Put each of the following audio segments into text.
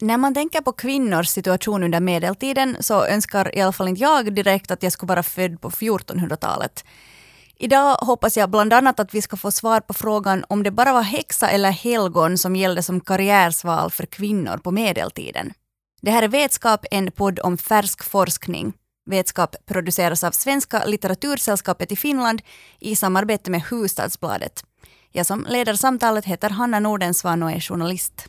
När man tänker på kvinnors situation under medeltiden så önskar i alla fall inte jag direkt att jag skulle vara född på 1400-talet. Idag hoppas jag bland annat att vi ska få svar på frågan om det bara var häxa eller helgon som gällde som karriärsval för kvinnor på medeltiden. Det här är Vetskap, en podd om färsk forskning. Vetskap produceras av Svenska litteratursällskapet i Finland i samarbete med Hustadsbladet. Jag som leder samtalet heter Hanna Nordensvan och är journalist.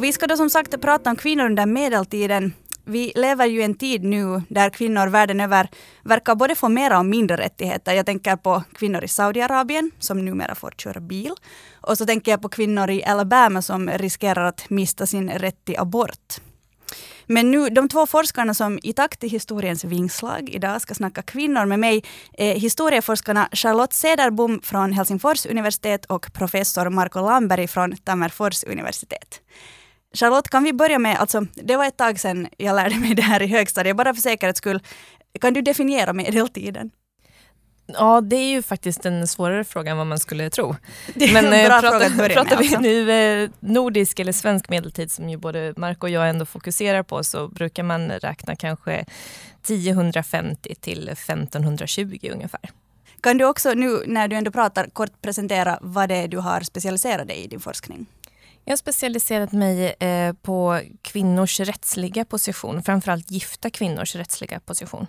Och vi ska då som sagt prata om kvinnor under medeltiden. Vi lever ju i en tid nu där kvinnor världen över verkar både få mera och mindre rättigheter. Jag tänker på kvinnor i Saudiarabien som numera får köra bil. Och så tänker jag på kvinnor i Alabama som riskerar att mista sin rätt till abort. Men nu, de två forskarna som i takt till historiens vingslag idag ska snacka kvinnor med mig är historieforskarna Charlotte Cederbom från Helsingfors universitet och professor Marco Lamberg från Tammerfors universitet. Charlotte, kan vi börja med, alltså, det var ett tag sedan jag lärde mig det här i högstadiet, bara för säkerhets skull. Kan du definiera medeltiden? Ja, det är ju faktiskt en svårare fråga än vad man skulle tro. Men eh, pratar, pratar vi alltså. nu eh, nordisk eller svensk medeltid som ju både Mark och jag ändå fokuserar på så brukar man räkna kanske 1050 till 1520 ungefär. Kan du också nu när du ändå pratar kort presentera vad det är du har specialiserat dig i din forskning? Jag har specialiserat mig eh, på kvinnors rättsliga position, framförallt gifta kvinnors rättsliga position.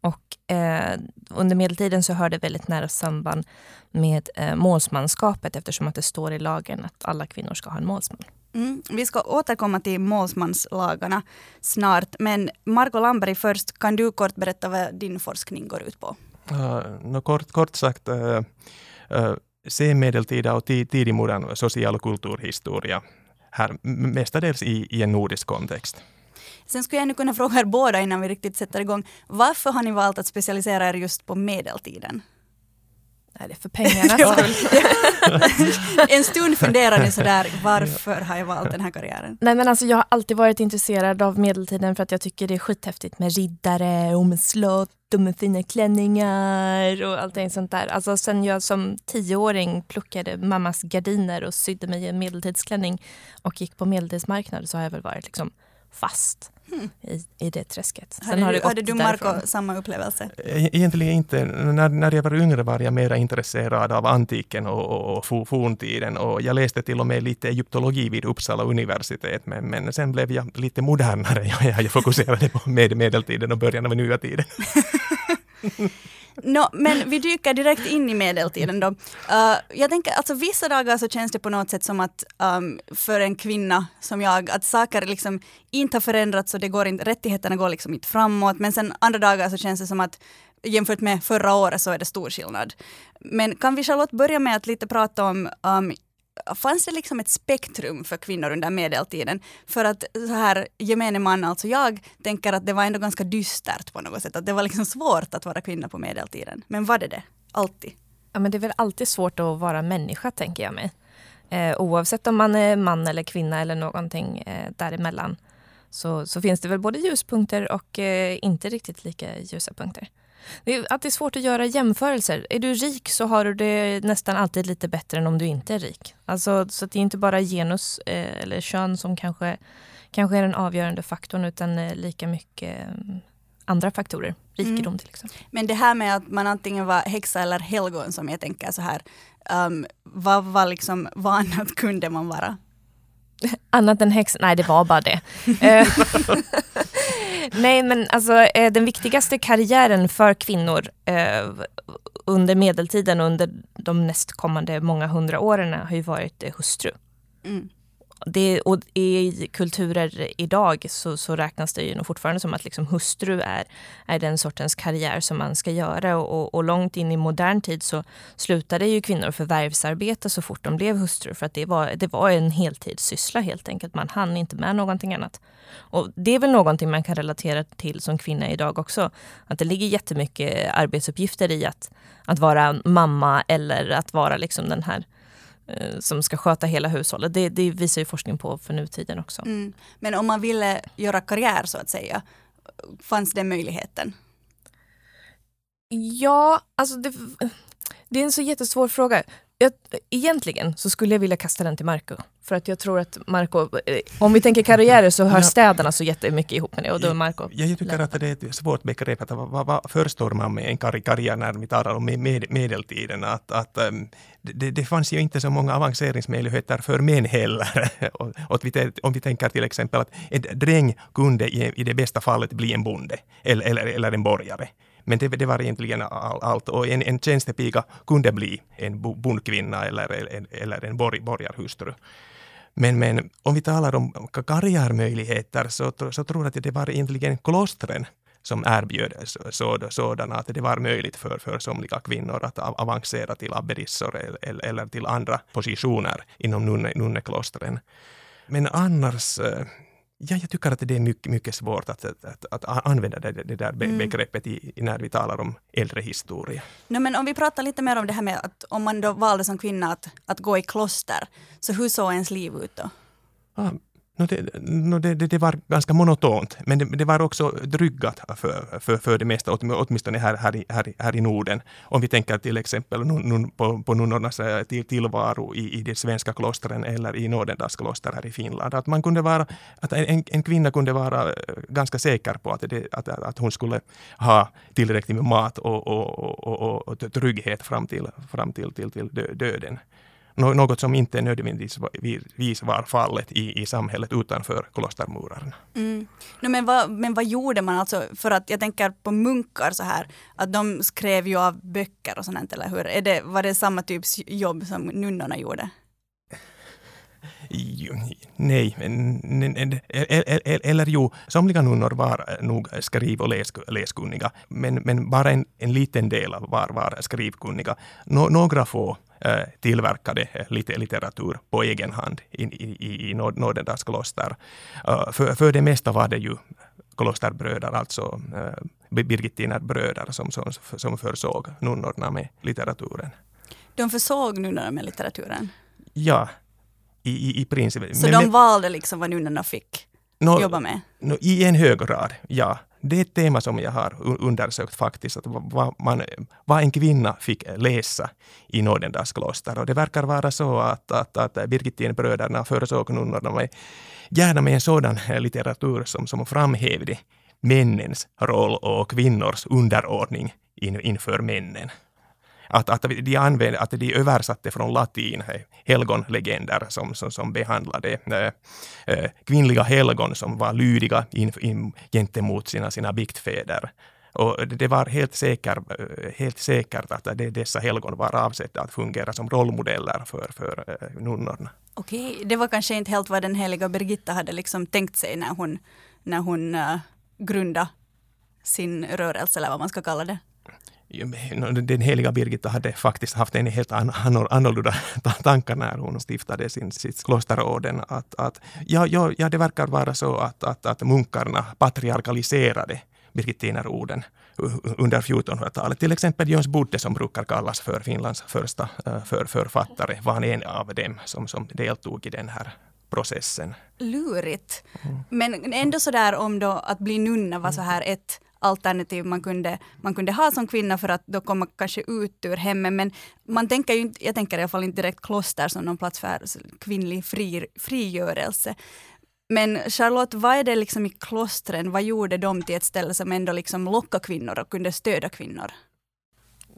Och eh, under medeltiden så hör det väldigt nära samband med eh, målsmanskapet eftersom att det står i lagen att alla kvinnor ska ha en målsman. Mm. Vi ska återkomma till målsmanslagarna snart, men Marco Lamberg först, kan du kort berätta vad din forskning går ut på? Uh, no, kort, kort sagt, uh, uh, senmedeltida och tidig modern social och kulturhistoria, här mestadels i, i en nordisk kontext. Sen skulle jag nu kunna fråga er båda innan vi riktigt sätter igång. Varför har ni valt att specialisera er just på medeltiden? Nej, det är för pengarna en stund funderar ni sådär, varför har jag valt den här karriären? Nej men alltså jag har alltid varit intresserad av medeltiden för att jag tycker det är skithäftigt med riddare och med slott dumma fina klänningar och allting sånt där. Alltså sen jag som tioåring plockade mammas gardiner och sydde mig en medeltidsklänning och gick på medeltidsmarknad så har jag väl varit liksom fast i, i det träsket. Sen hade, har du, hade du Marco samma upplevelse? E-, egentligen inte. När, när jag var yngre var jag mer intresserad av antiken och, och, och forntiden och jag läste till och med lite egyptologi vid Uppsala universitet men, men sen blev jag lite modernare. Jag, jag fokuserade på med, medeltiden och början av nya tiden. No, men vi dyker direkt in i medeltiden då. Uh, jag tänker, alltså vissa dagar så känns det på något sätt som att um, för en kvinna som jag, att saker liksom inte har förändrats och det går inte, rättigheterna går liksom inte framåt. Men sen andra dagar så känns det som att jämfört med förra året så är det stor skillnad. Men kan vi Charlotte börja med att lite prata om um, fanns det liksom ett spektrum för kvinnor under medeltiden? För att så här gemene man, alltså jag, tänker att det var ändå ganska dystert på något sätt. Att det var liksom svårt att vara kvinna på medeltiden. Men var det det? Alltid? Ja, men det är väl alltid svårt att vara människa, tänker jag mig. Eh, oavsett om man är man eller kvinna eller någonting eh, däremellan. Så, så finns det väl både ljuspunkter och eh, inte riktigt lika ljusa punkter. Det är svårt att göra jämförelser. Är du rik så har du det nästan alltid lite bättre än om du inte är rik. Alltså, så det är inte bara genus eh, eller kön som kanske, kanske är den avgörande faktorn utan eh, lika mycket eh, andra faktorer. Rikedom mm. till exempel. Men det här med att man antingen var häxa eller helgon som jag tänker så här. Um, vad var liksom, vad annat kunde man vara? Annat än häxa? Nej, det var bara det. Eh, Nej, men alltså eh, den viktigaste karriären för kvinnor eh, under medeltiden och under de nästkommande många hundra åren har ju varit hustru. Mm det, och I kulturer idag så, så räknas det ju nog fortfarande som att liksom hustru är, är den sortens karriär som man ska göra. Och, och långt in i modern tid så slutade ju kvinnor förvärvsarbeta så fort de blev hustru för att det var, det var en heltidssyssla helt enkelt. Man hann inte med någonting annat. Och det är väl någonting man kan relatera till som kvinna idag också. Att det ligger jättemycket arbetsuppgifter i att, att vara mamma eller att vara liksom den här som ska sköta hela hushållet. Det, det, visar ju forskning på för nutiden också. Mm. Men om man ville göra karriär så att säga, fanns den möjligheten? Ja, alltså det, det är en så jättesvår fråga. Jag, egentligen så skulle jag vilja kasta den till Marco. För att jag tror att Marco, eh, om vi tänker karriärer så hör städerna så jättemycket ihop med det och då är Marco Jag, jag tycker att det är ett svårt begrepp. Att vad, vad förstår man med en karriär när vi talar om med, medeltiden? Att, att um, det, det, fanns ju inte så många avanceringsmöjligheter för män heller. och, vi, om vi tänker till exempel att en dräng kunde i, i det bästa fallet bli en bonde eller, eller, eller en borgare. Men det, det var egentligen all, allt. Och en, en tjänstepiga kunde bli en bondkvinna eller, eller, eller en borg, borgarhustru. Men, men om vi talar om karriärmöjligheter så, så tror jag att det var egentligen klostren som erbjöd sådana att det var möjligt för, för somliga kvinnor att avancera till abbedissor eller, eller till andra positioner inom nunne, nunneklostren. Men annars eh, Ja, jag tycker att det är mycket, mycket svårt att, att, att använda det, det där mm. begreppet i, när vi talar om äldre historia. No, men om vi pratar lite mer om det här med att om man då valde som kvinna att, att gå i kloster, så hur såg ens liv ut då? Ah, No det, no det, det, det, var ganska monotont, men det, det var också dryggat för, för, för det mesta, åtminstone här, här, i, här, här i Norden. Om vi tänker till exempel nun, på, på nunnornas eh, till, tillvaro i, i de svenska klostren eller i Nordendals kloster här i Finland. Att, man kunde vara, att en, en kvinna kunde vara eh, ganska säker på att, det, att, att hon skulle ha tillräckligt med mat och, och, och, och, och trygghet fram till, fram till, till, till döden något som inte nödvändigtvis var fallet i, i samhället utanför klostermurarna. Mm. No, men, vad, men vad gjorde man alltså? För att jag tänker på munkar så här, att de skrev ju av böcker och sånt, eller hur? Är det, var det samma typs jobb som nunnorna gjorde? Nej, eller jo, somliga nunnor var nog skriv och läs, läskunniga, men, men bara en, en liten del var, var skrivkunniga. Nå, några få äh, tillverkade lite litteratur på egen hand i, i, i Nordendals kloster. Äh, för, för det mesta var det ju klosterbröder, alltså äh, Birgittiner bröder som, som, som försåg nunnorna med litteraturen. De försåg nunnorna med litteraturen? Ja, i, i, i princip. Så men, de valde liksom vad nunnorna fick no, jobba med? No, I en hög grad, ja. Det är ett tema som jag har undersökt faktiskt, att vad, man, vad en kvinna fick läsa i Nordendals kloster. Och det verkar vara så att, att, att Birgittinbröderna föresåg nunnorna med, gärna med en sådan litteratur som, som framhävde männens roll och kvinnors underordning in, inför männen att, att, de använde, att de översatte från latin eh, helgonlegender som, som, som behandlade äh, kvinnliga helgon som var lydiga in, in, gentemot sina, sina biktfäder. Och det var helt, säker, helt säkert att det, dessa helgon var avsedda att fungera som rollmodeller för, för äh, nunnorna. Okej, det var kanske inte helt vad den heliga Birgitta hade liksom tänkt sig när hon, när hon uh, grundade sin rörelse, eller vad man ska kalla det den heliga Birgitta hade faktiskt haft en helt annorlunda tankar när hon stiftade sin, sitt klosterorden. Att, att, ja, ja, ja, det verkar vara så att, att, att munkarna patriarkaliserade birgittinerorden under 1400-talet. Till exempel Jöns Budde som brukar kallas för Finlands första eh, för, författare var en av dem som, som deltog i den här processen. Lurigt. Mm. Men ändå sådär om då att bli nunna var så här ett alternativ man kunde, man kunde ha som kvinna för att då komma kanske ut ur hemmet. Men man tänker ju inte, jag tänker i alla fall inte direkt kloster som någon plats för kvinnlig fri, frigörelse. Men Charlotte, vad är det liksom i klostren, vad gjorde de till ett ställe som ändå liksom lockade kvinnor och kunde stödja kvinnor?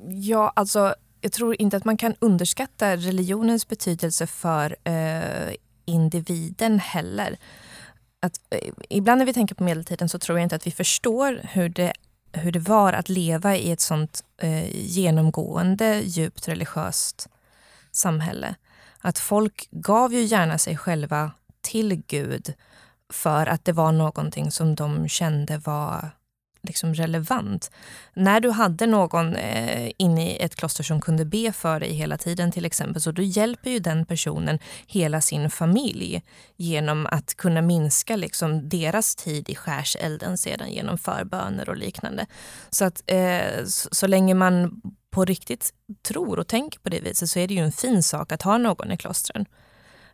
Ja, alltså jag tror inte att man kan underskatta religionens betydelse för eh, individen heller att eh, ibland när vi tänker på medeltiden så tror jag inte att vi förstår hur det, hur det var att leva i ett sånt eh, genomgående djupt religiöst samhälle. Att folk gav ju gärna sig själva till Gud för att det var någonting som de kände var liksom relevant. När du hade någon eh, inne i ett kloster som kunde be för dig hela tiden till exempel, så då hjälper ju den personen hela sin familj genom att kunna minska liksom, deras tid i skärselden sedan genom förböner och liknande. Så att eh, så, så länge man på riktigt tror och tänker på det viset så är det ju en fin sak att ha någon i klostren.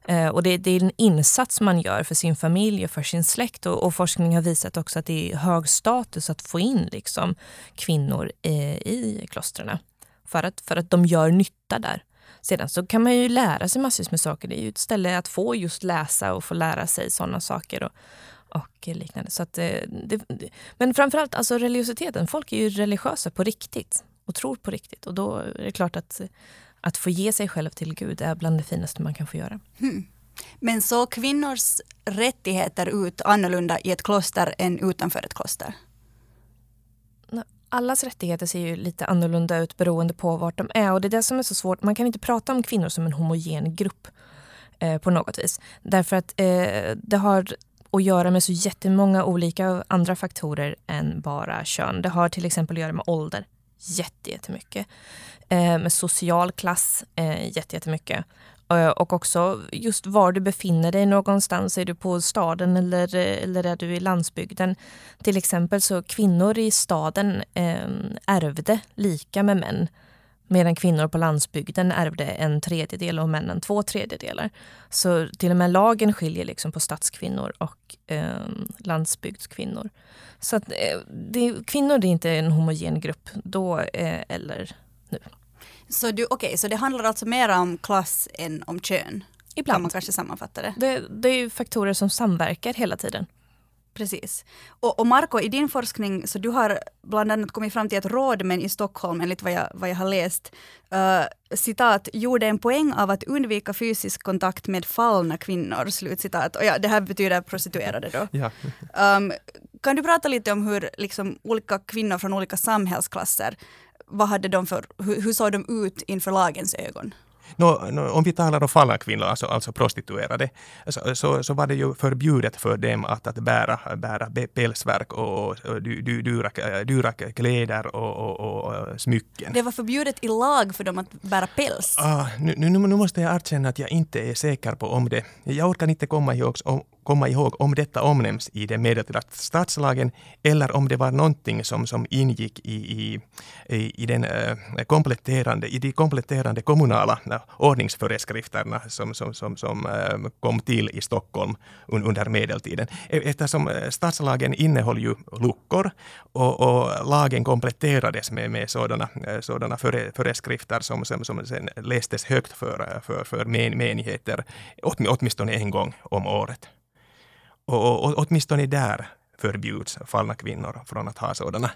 Eh, och det, det, är en insats man gör för sin familj och för sin släkt. Och, och forskning har visat också att det är hög status att få in liksom, kvinnor eh, i klostren. För att, för att de gör nytta där. Sedan så kan man ju lära sig massvis med saker. Det är ju ett ställe att få just läsa och få lära sig sådana saker. Och, och liknande. Så att, det, det, men framförallt alltså religiositeten. Folk är ju religiösa på riktigt och tror på riktigt. Och då är det klart att att få ge sig själv till Gud är bland det finaste man kan få göra. Hmm. Men så kvinnors rättigheter ut annorlunda i ett kloster än utanför ett kloster? Allas rättigheter ser ju lite annorlunda ut beroende på vart de är och det är det som är så svårt. Man kan inte prata om kvinnor som en homogen grupp eh, på något vis. Därför att eh, det har att göra med så jättemånga olika andra faktorer än bara kön. Det har till exempel att göra med ålder jättemycket eh, med social klass eh, jättemycket. Eh, och också just var du befinner dig någonstans. Är du på staden eller, eh, eller är du i landsbygden? Till exempel så kvinnor i staden eh, ärvde lika med män medan kvinnor på landsbygden ärvde en tredjedel och männen två tredjedelar. Så till och med lagen skiljer liksom på stadskvinnor och eh, landsbygdskvinnor. Så att, eh, det, kvinnor det är inte en homogen grupp då eh, eller nu. Så, du, okay, så det handlar alltså mer om klass än om kön? Ibland. Kan man kanske sammanfatta det? Det, det är faktorer som samverkar hela tiden. Precis. Och, och Marco, i din forskning, så du har bland annat kommit fram till att rådmän i Stockholm, enligt vad jag, vad jag har läst, uh, citat, gjorde en poäng av att undvika fysisk kontakt med fallna kvinnor, slutcitat. Och ja, det här betyder prostituerade då. Ja. Um, kan du prata lite om hur liksom, olika kvinnor från olika samhällsklasser vad hade de för, hur, hur såg de ut inför lagens ögon? No, no, om vi talar om fallna kvinnor, alltså, alltså prostituerade, så, så, så, var det ju förbjudet för dem att, att bära, bära pälsverk och, och dyra, dyra kläder och, och, och, smycken. Det var förbjudet i lag för dem att bära päls? Ah, nu, nu, nu måste jag erkänna att jag inte är säker på om det. Jag orkar inte komma ihåg om, komma ihåg om detta omnämns i den medeltida statslagen eller om det var någonting som, som ingick i, i, i, den, eh, kompletterande, i de kompletterande kommunala eh, ordningsföreskrifterna som, som, som, som eh, kom till i Stockholm under medeltiden. E, eftersom statslagen innehöll ju luckor och, och lagen kompletterades med, med sådana, sådana före, föreskrifter som, som, som sen lästes högt för, för, för men, menigheter åtminstone en gång om året. Och, och, åtminstone där förbjuds fallna kvinnor från att ha sådana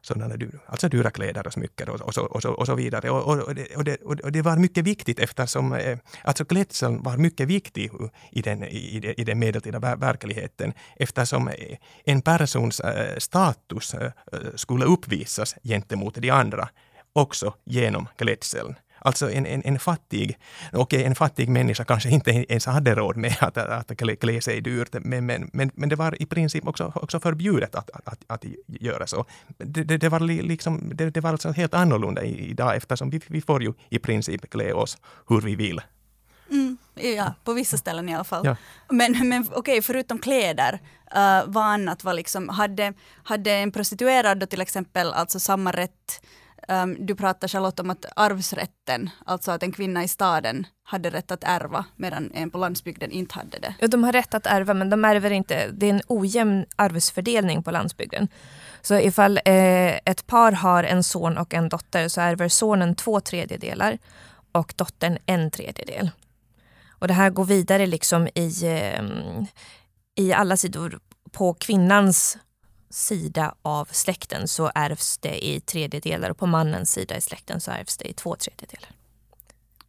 sådana alltså dyra kläder och smycken och, och, så, och, så, och så vidare. Och, och, det, och, det, och det var mycket viktigt eftersom eh, alltså klädseln var mycket viktig i den, i, i den medeltida verkligheten eftersom eh, en persons eh, status eh, skulle uppvisas gentemot de andra också genom klädseln. Alltså en, en, en fattig, okej en fattig människa kanske inte ens hade råd med att, att, att klä, sig dyrt, men, men, men, men det var i princip också, också förbjudet att, att, att göra så. Det, det, det var, liksom, det, det, var alltså helt annorlunda idag eftersom vi, vi får ju i princip klä oss hur vi vill. Mm, ja, på vissa ställen i alla fall. Ja. Men, men okej, okay, förutom kläder, uh, vad annat var liksom, hade, hade en prostituerad då till exempel alltså samma rätt Um, du pratar Charlotte om att arvsrätten, alltså att en kvinna i staden hade rätt att ärva medan en på landsbygden inte hade det. Ja, de har rätt att ärva men de ärver inte. Det är en ojämn arvsfördelning på landsbygden. Så ifall eh, ett par har en son och en dotter så ärver sonen två tredjedelar och dottern en tredjedel. Och det här går vidare liksom i, eh, i alla sidor på kvinnans sida av släkten så ärvs det i tredjedelar och på mannens sida i släkten så ärvs det i två tredjedelar.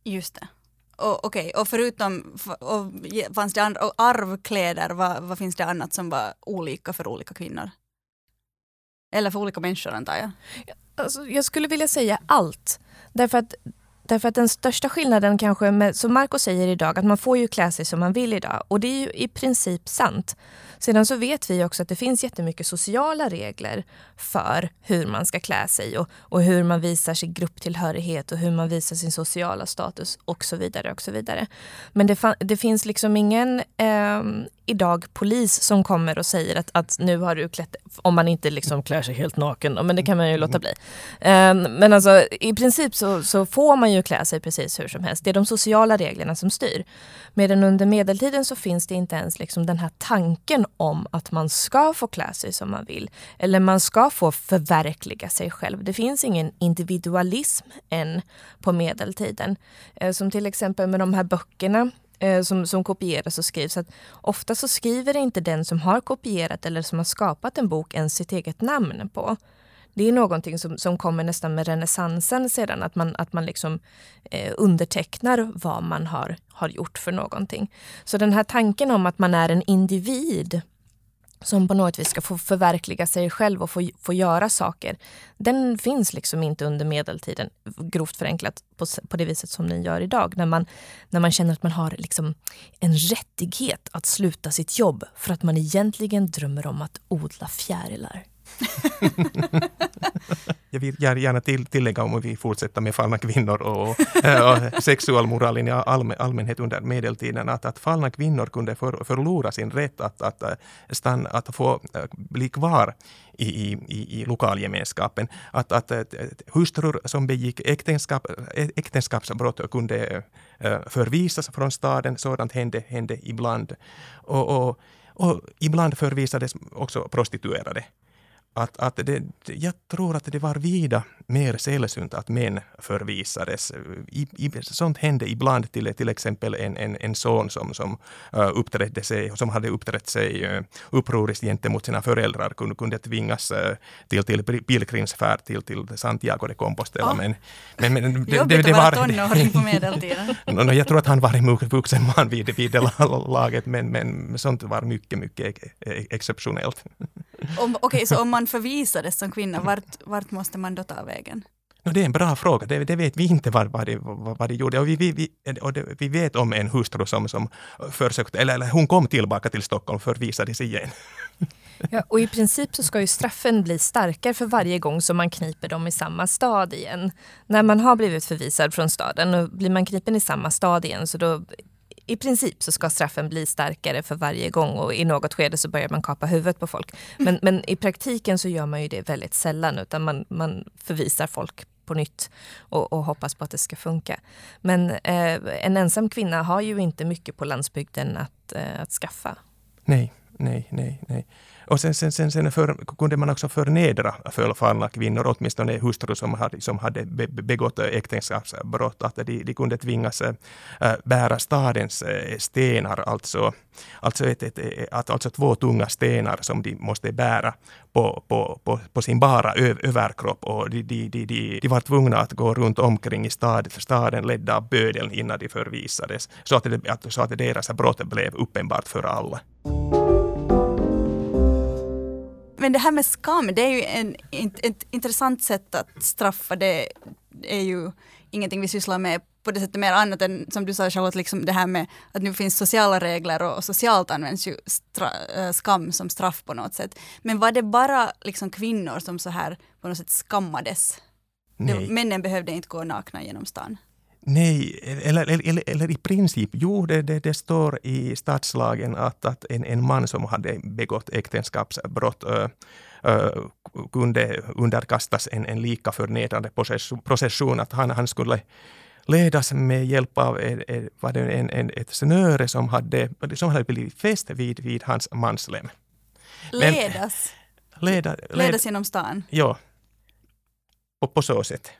Just det. Okej, okay. och förutom och fanns det andra, och arvkläder, vad, vad finns det annat som var olika för olika kvinnor? Eller för olika människor antar jag? Alltså, jag skulle vilja säga allt. Därför att Därför att den största skillnaden kanske, med, som Marco säger idag, att man får ju klä sig som man vill idag. Och det är ju i princip sant. Sedan så vet vi också att det finns jättemycket sociala regler för hur man ska klä sig och, och hur man visar sin grupptillhörighet och hur man visar sin sociala status och så vidare. och så vidare. Men det, det finns liksom ingen eh, idag polis som kommer och säger att, att nu har du klätt om man inte liksom klär sig helt naken, men det kan man ju låta bli. Ehm, men alltså i princip så, så får man ju klä sig precis hur som helst. Det är de sociala reglerna som styr. Medan under medeltiden så finns det inte ens liksom den här tanken om att man ska få klä sig som man vill. Eller man ska få förverkliga sig själv. Det finns ingen individualism än på medeltiden. Ehm, som till exempel med de här böckerna Eh, som, som kopieras och skrivs. Att ofta så skriver inte den som har kopierat eller som har skapat en bok ens sitt eget namn på. Det är någonting som, som kommer nästan med renässansen sedan, att man, att man liksom eh, undertecknar vad man har, har gjort för någonting. Så den här tanken om att man är en individ som på något vis ska få förverkliga sig själv och få, få göra saker. Den finns liksom inte under medeltiden, grovt förenklat, på, på det viset som den gör idag. När man, när man känner att man har liksom en rättighet att sluta sitt jobb för att man egentligen drömmer om att odla fjärilar. Jag vill gärna till, tillägga om vi fortsätter med fallna kvinnor och, och eh, sexualmoralen i allmän, allmänhet under medeltiden, att, att fallna kvinnor kunde för, förlora sin rätt att, att, eh, stanna, att få eh, bli kvar i, i, i lokalgemenskapen. Att, att, att hustrur som begick äktenskap, äktenskapsbrott kunde förvisas från staden. Sådant hände, hände ibland. Och, och, och ibland förvisades också prostituerade att, att det, jag tror att det var vida mer sällsynt att män förvisades. I, i, sånt hände ibland till, till exempel en, en, en son som, som uh, uppträdde sig, som hade uppträtt sig uh, upproriskt gentemot sina föräldrar kunde, kunde tvingas uh, till, till pilgrimsfärd till, till Santiago de Compostela. Oh. Men, men, men det, Jobbigt det, det att vara tonåring på medeltiden. no, no, jag tror att han var en vuxen man vid, vid det laget, men, men sånt var mycket, mycket exceptionellt. Okej, okay, så om man förvisades som kvinna, vart, vart måste man då ta vägen? No, det är en bra fråga. Det, det vet vi inte vad, vad, det, vad, vad det gjorde. Och vi, vi, vi, och det, vi vet om en hustru som, som försökte, eller, eller hon kom tillbaka till Stockholm och förvisades igen. Ja, och i princip så ska ju straffen bli starkare för varje gång som man kniper dem i samma stad igen. När man har blivit förvisad från staden och blir man knipen i samma stad igen så då i princip så ska straffen bli starkare för varje gång och i något skede så börjar man kapa huvudet på folk. Men, men i praktiken så gör man ju det väldigt sällan utan man, man förvisar folk på nytt och, och hoppas på att det ska funka. Men eh, en ensam kvinna har ju inte mycket på landsbygden att, eh, att skaffa. Nej, nej, nej, nej. Och sen, sen, sen, sen för, kunde man också förnedra förfallna kvinnor, åtminstone hustrur som hade, som hade begått äktenskapsbrott, att de, de kunde tvingas äh, bära stadens äh, stenar, alltså, alltså, ett, ett, ett, alltså två tunga stenar som de måste bära på, på, på, på sin bara överkropp. Och de, de, de, de, de var tvungna att gå runt omkring i stad, staden ledda av bödeln innan de förvisades, så att, det, så att deras brott blev uppenbart för alla. Men det här med skam, det är ju en, ett, ett intressant sätt att straffa. Det är ju ingenting vi sysslar med på det sättet mer annat än som du sa Charlotte, liksom det här med att nu finns sociala regler och, och socialt används ju stra, äh, skam som straff på något sätt. Men var det bara liksom kvinnor som så här på något sätt skammades? Det, männen behövde inte gå nakna genom stan. Nej, eller, eller, eller i princip, jo, det, det, det, står i statslagen att, att en, en man som hade begått äktenskapsbrott ö, kunde underkastas en, en lika förnedrande procession, att han, han skulle ledas med hjälp av en, en, en, ett snöre som hade, som hade blivit fäst vid, vid hans manslem. ledas? Leda, led, ledas genom stan? Ja. Och på så sätt.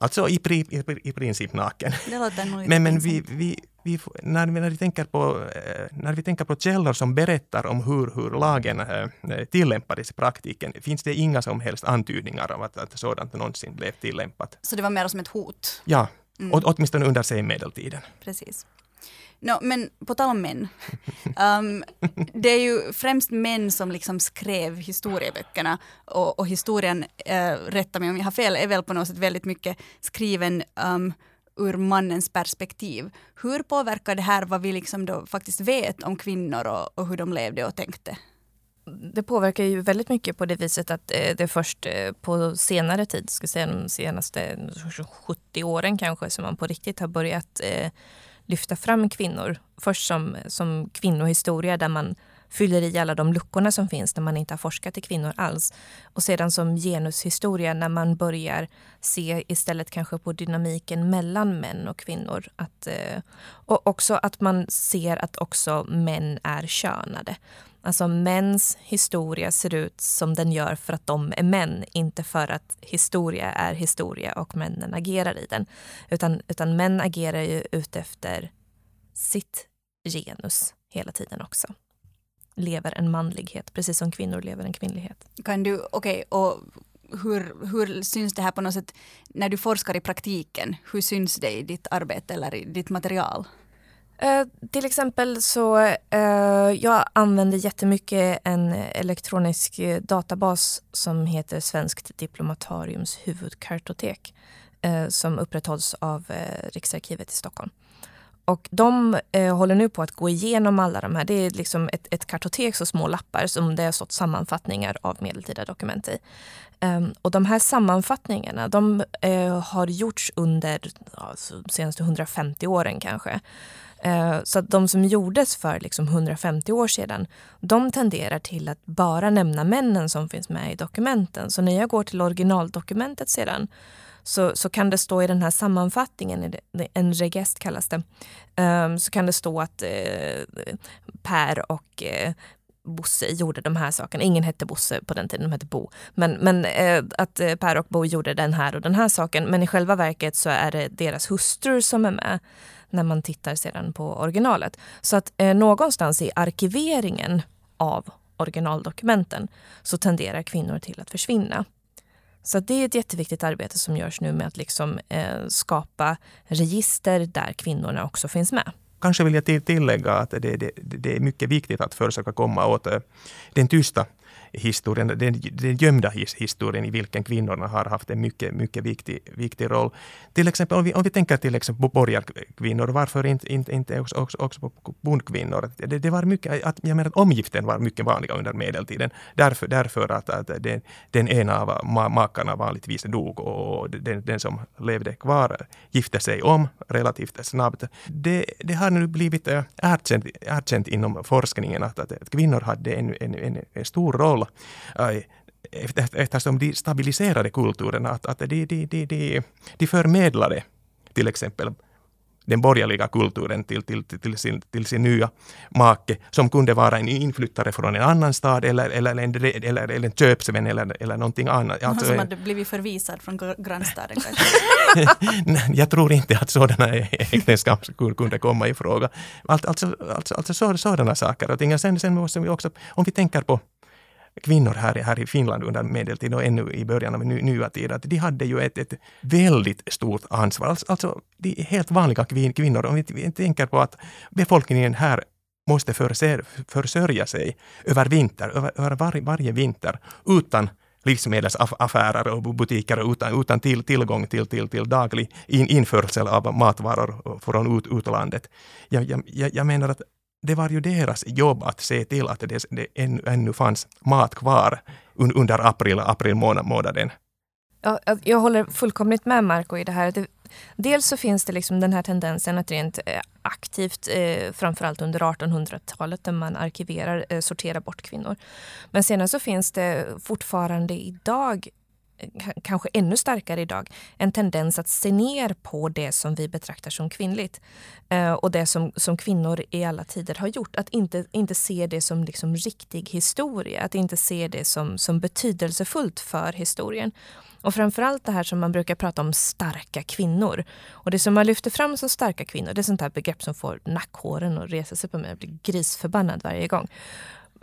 Alltså i, pri, i, i princip naken. Det låter nog men men vi, vi, vi, när, vi, när, vi tänker på, eh, när vi tänker på källor som berättar om hur, hur lagen äh, tillämpades i praktiken, finns det inga som helst antydningar om att, att sådant någonsin blev tillämpat. Så det var mer som ett hot? Ja, mm. åtminstone under senmedeltiden. Precis. No, men på tal om män. Um, det är ju främst män som liksom skrev historieböckerna och, och historien, uh, rätta mig om jag har fel, är väl på något sätt väldigt mycket skriven um, ur mannens perspektiv. Hur påverkar det här vad vi liksom då faktiskt vet om kvinnor och, och hur de levde och tänkte? Det påverkar ju väldigt mycket på det viset att eh, det är först eh, på senare tid, ska säga de senaste 70 åren kanske, som man på riktigt har börjat eh, lyfta fram kvinnor. Först som, som kvinnohistoria där man fyller i alla de luckorna som finns när man inte har forskat i kvinnor alls. Och sedan som genushistoria när man börjar se istället kanske på dynamiken mellan män och kvinnor. Att, eh, och också att man ser att också män är könade. Alltså mäns historia ser ut som den gör för att de är män, inte för att historia är historia och männen agerar i den. Utan, utan män agerar ju utefter sitt genus hela tiden också lever en manlighet, precis som kvinnor lever en kvinnlighet. Kan du, okej, okay, och hur, hur syns det här på något sätt när du forskar i praktiken? Hur syns det i ditt arbete eller i ditt material? Eh, till exempel så uh, jag använder jättemycket en elektronisk eh, databas som heter Svenskt diplomatariums huvudkartotek uh, som upprätthålls av Riksarkivet i Stockholm. Och de eh, håller nu på att gå igenom alla de här. Det är liksom ett, ett kartotek, så små lappar som det har stått sammanfattningar av medeltida dokument i. Um, och de här sammanfattningarna de eh, har gjorts under alltså, de senaste 150 åren kanske. Eh, så att de som gjordes för liksom 150 år sedan, de tenderar till att bara nämna männen som finns med i dokumenten. Så när jag går till originaldokumentet sedan så, så kan det stå i den här sammanfattningen, en regest kallas det, ehm, så kan det stå att eh, Per och eh, Bosse gjorde de här sakerna. Ingen hette Bosse på den tiden, de hette Bo. Men, men eh, att eh, Per och Bo gjorde den här och den här saken. Men i själva verket så är det deras hustrur som är med när man tittar sedan på originalet. Så att eh, någonstans i arkiveringen av originaldokumenten så tenderar kvinnor till att försvinna. Så det är ett jätteviktigt arbete som görs nu med att liksom, eh, skapa register där kvinnorna också finns med. Kanske vill jag tillägga att det, det, det är mycket viktigt att försöka komma åt eh, den tysta historien, den, den gömda historien i vilken kvinnorna har haft en mycket, mycket viktig, viktig roll. Till exempel om vi, om vi tänker till exempel på borgarkvinnor, varför inte, inte, inte också, också, också på bondkvinnor? Det, det, var mycket, att, jag menar att omgiften var mycket vanliga under medeltiden. Därför, därför att, att den, den ena av makarna vanligtvis dog och den, den som levde kvar gifte sig om relativt snabbt. Det, det har nu blivit äh, erkänt, erkänt inom forskningen att, att kvinnor hade en, en, en stor roll eftersom de stabiliserade kulturen, att, att de, de, de, de, de förmedlade till exempel den borgerliga kulturen till, till, till, sin, till sin nya make, som kunde vara en inflyttare från en annan stad eller, eller, en, eller, eller en köpsvän eller, eller någonting annat. Alltså, som hade blivit förvisad från grannstaden kanske? jag tror inte att sådana äktenskap kunde komma i fråga. Alltså, alltså, alltså sådana saker. Och sen, sen måste vi också, om vi tänker på kvinnor här, här i Finland under medeltiden och ännu i början av ny, nya tider. att de hade ju ett, ett väldigt stort ansvar. Alltså, alltså de helt vanliga kvin, kvinnor, om vi, vi tänker på att befolkningen här måste försör, försörja sig över vinter, över, över var, varje vinter, utan livsmedelsaffärer och butiker utan, utan till, tillgång till, till, till daglig in, införsel av matvaror från ut, utlandet. Jag, jag, jag menar att det var ju deras jobb att se till att det, det ännu, ännu fanns mat kvar under april, april månaden. Ja, jag håller fullkomligt med Marco i det här. Det, dels så finns det liksom den här tendensen att rent eh, aktivt, eh, framförallt under 1800-talet, där man arkiverar, eh, sorterar bort kvinnor. Men sedan så finns det fortfarande idag kanske ännu starkare idag, en tendens att se ner på det som vi betraktar som kvinnligt. Eh, och det som, som kvinnor i alla tider har gjort. Att inte, inte se det som liksom riktig historia, att inte se det som, som betydelsefullt för historien. Och framförallt det här som man brukar prata om starka kvinnor. Och det som man lyfter fram som starka kvinnor, det är sånt här begrepp som får nackhåren att resa sig på mig. Jag blir grisförbannad varje gång.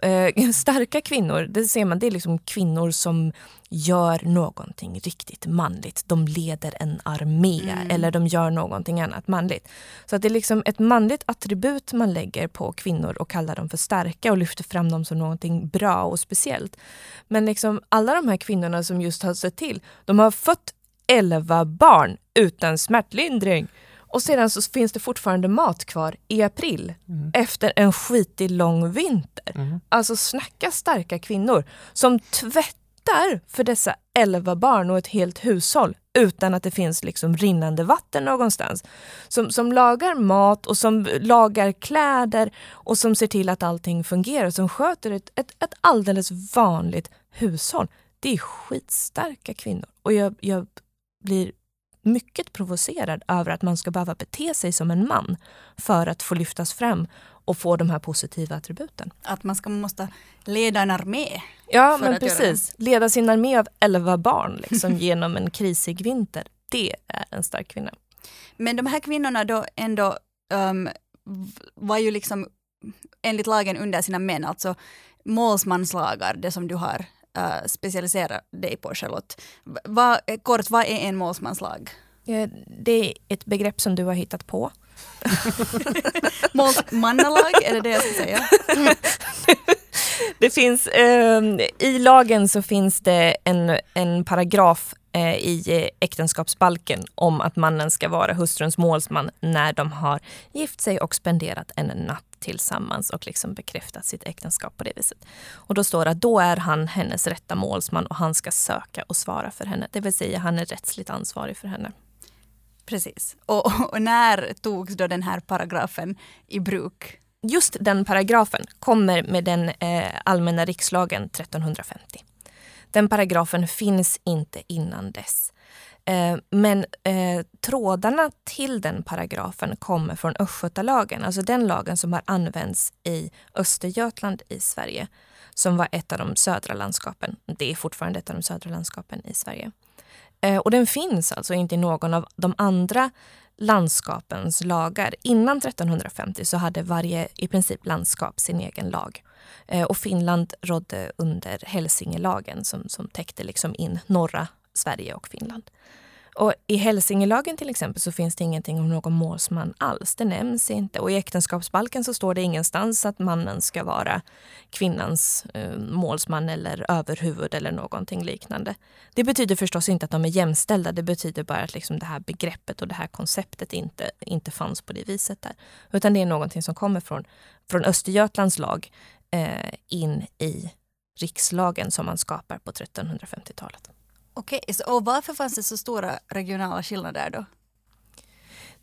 Eh, starka kvinnor, det ser man, det är liksom kvinnor som gör någonting riktigt manligt. De leder en armé mm. eller de gör någonting annat manligt. Så att det är liksom ett manligt attribut man lägger på kvinnor och kallar dem för starka och lyfter fram dem som någonting bra och speciellt. Men liksom alla de här kvinnorna som just har sett till, de har fött elva barn utan smärtlindring. Och sedan så finns det fortfarande mat kvar i april mm. efter en skitig lång vinter. Mm. Alltså snacka starka kvinnor som tvättar för dessa elva barn och ett helt hushåll utan att det finns liksom rinnande vatten någonstans. Som, som lagar mat och som lagar kläder och som ser till att allting fungerar. Som sköter ett, ett, ett alldeles vanligt hushåll. Det är skitstarka kvinnor. Och jag, jag blir mycket provocerad över att man ska behöva bete sig som en man för att få lyftas fram och få de här positiva attributen. Att man ska, måste leda en armé. Ja, men precis. Leda sin armé av elva barn liksom, genom en krisig vinter. Det är en stark kvinna. Men de här kvinnorna då ändå um, var ju liksom enligt lagen under sina män, alltså målsmanslagar, det som du har uh, specialiserat dig på Charlotte. Va, kort, vad är en målsmanslag? Det är ett begrepp som du har hittat på. Målsmannalag, är det det jag ska säga? det finns, eh, I lagen så finns det en, en paragraf eh, i äktenskapsbalken om att mannen ska vara hustruns målsman när de har gift sig och spenderat en natt tillsammans och liksom bekräftat sitt äktenskap på det viset. Och då står det att då är han hennes rätta målsman och han ska söka och svara för henne. Det vill säga han är rättsligt ansvarig för henne. Precis. Och, och när togs då den här paragrafen i bruk? Just den paragrafen kommer med den eh, allmänna rikslagen 1350. Den paragrafen finns inte innan dess. Eh, men eh, trådarna till den paragrafen kommer från Östgötalagen, alltså den lagen som har använts i Östergötland i Sverige, som var ett av de södra landskapen. Det är fortfarande ett av de södra landskapen i Sverige. Eh, och den finns alltså inte i någon av de andra landskapens lagar. Innan 1350 så hade varje i princip landskap sin egen lag. Eh, och Finland rådde under Hälsingelagen som, som täckte liksom in norra Sverige och Finland. Och I Hälsingelagen till exempel så finns det ingenting om någon målsman alls. Det nämns inte. Och i äktenskapsbalken så står det ingenstans att mannen ska vara kvinnans eh, målsman eller överhuvud eller någonting liknande. Det betyder förstås inte att de är jämställda. Det betyder bara att liksom det här begreppet och det här konceptet inte, inte fanns på det viset där. Utan det är någonting som kommer från, från Östergötlands lag eh, in i rikslagen som man skapar på 1350-talet. Okej, okay, och varför fanns det så stora regionala skillnader då?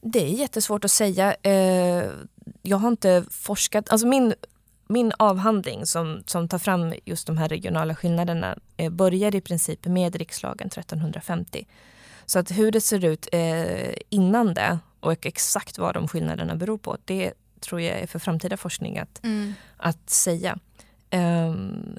Det är jättesvårt att säga. Eh, jag har inte forskat, alltså min, min avhandling som, som tar fram just de här regionala skillnaderna eh, börjar i princip med rikslagen 1350. Så att hur det ser ut eh, innan det och exakt vad de skillnaderna beror på, det tror jag är för framtida forskning att, mm. att säga. Um,